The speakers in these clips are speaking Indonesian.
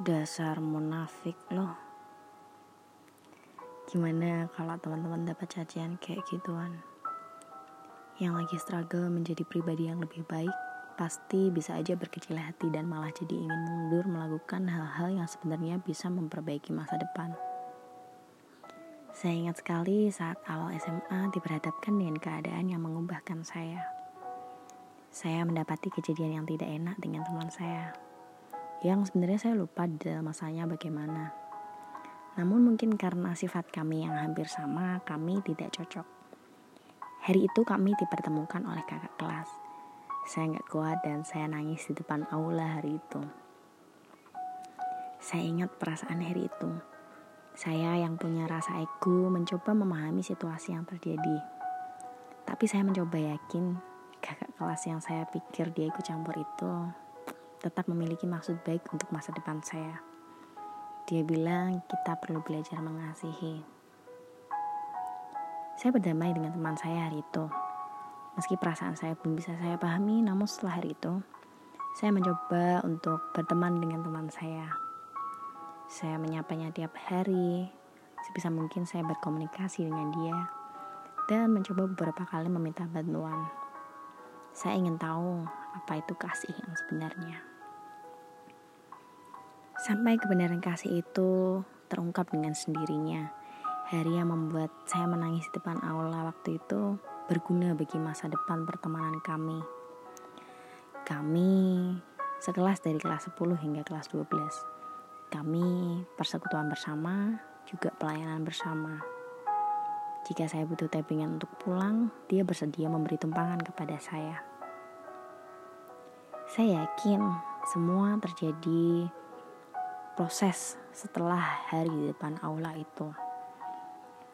Dasar munafik loh. Gimana kalau teman-teman dapat cacian kayak gituan? Yang lagi struggle menjadi pribadi yang lebih baik, pasti bisa aja berkecil hati dan malah jadi ingin mundur melakukan hal-hal yang sebenarnya bisa memperbaiki masa depan. Saya ingat sekali saat awal SMA diperhadapkan dengan keadaan yang mengubahkan saya. Saya mendapati kejadian yang tidak enak dengan teman saya yang sebenarnya saya lupa dalam masanya bagaimana. Namun mungkin karena sifat kami yang hampir sama, kami tidak cocok. Hari itu kami dipertemukan oleh kakak kelas. Saya nggak kuat dan saya nangis di depan aula hari itu. Saya ingat perasaan hari itu. Saya yang punya rasa ego mencoba memahami situasi yang terjadi. Tapi saya mencoba yakin kakak kelas yang saya pikir dia ikut campur itu tetap memiliki maksud baik untuk masa depan saya. Dia bilang kita perlu belajar mengasihi. Saya berdamai dengan teman saya hari itu. Meski perasaan saya belum bisa saya pahami, namun setelah hari itu, saya mencoba untuk berteman dengan teman saya. Saya menyapanya tiap hari, sebisa mungkin saya berkomunikasi dengan dia, dan mencoba beberapa kali meminta bantuan. Saya ingin tahu apa itu kasih yang sebenarnya. Sampai kebenaran kasih itu terungkap dengan sendirinya. Hari yang membuat saya menangis di depan aula waktu itu berguna bagi masa depan pertemanan kami. Kami sekelas dari kelas 10 hingga kelas 12. Kami persekutuan bersama, juga pelayanan bersama. Jika saya butuh tappingan untuk pulang, dia bersedia memberi tumpangan kepada saya. Saya yakin semua terjadi proses setelah hari di depan aula itu.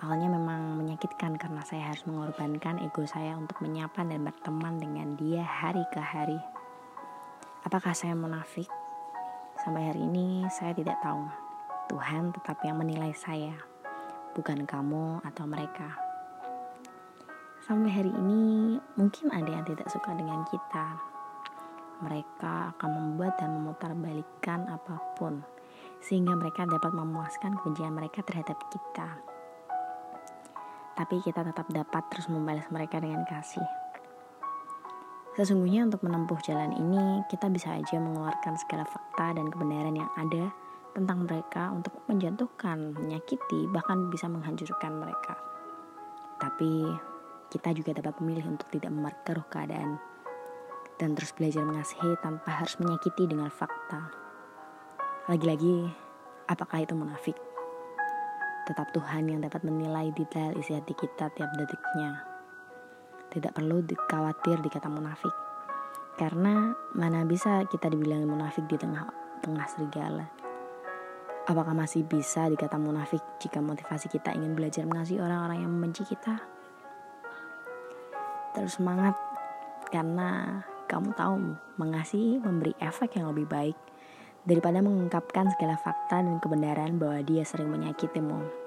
Awalnya memang menyakitkan karena saya harus mengorbankan ego saya untuk menyapa dan berteman dengan dia hari ke hari. Apakah saya munafik? Sampai hari ini saya tidak tahu. Tuhan tetap yang menilai saya, bukan kamu atau mereka. Sampai hari ini mungkin ada yang tidak suka dengan kita. Mereka akan membuat dan memutarbalikkan apa pun sehingga mereka dapat memuaskan kebencian mereka terhadap kita. Tapi kita tetap dapat terus membalas mereka dengan kasih. Sesungguhnya untuk menempuh jalan ini, kita bisa aja mengeluarkan segala fakta dan kebenaran yang ada tentang mereka untuk menjatuhkan, menyakiti, bahkan bisa menghancurkan mereka. Tapi kita juga dapat memilih untuk tidak memperkeruh keadaan dan terus belajar mengasihi tanpa harus menyakiti dengan fakta. Lagi-lagi, apakah itu munafik? Tetap Tuhan yang dapat menilai detail isi hati kita tiap detiknya. Tidak perlu khawatir dikata munafik. Karena mana bisa kita dibilang munafik di tengah tengah serigala. Apakah masih bisa dikata munafik jika motivasi kita ingin belajar mengasihi orang-orang yang membenci kita? Terus semangat karena kamu tahu mengasihi memberi efek yang lebih baik daripada mengungkapkan segala fakta dan kebenaran bahwa dia sering menyakitimu.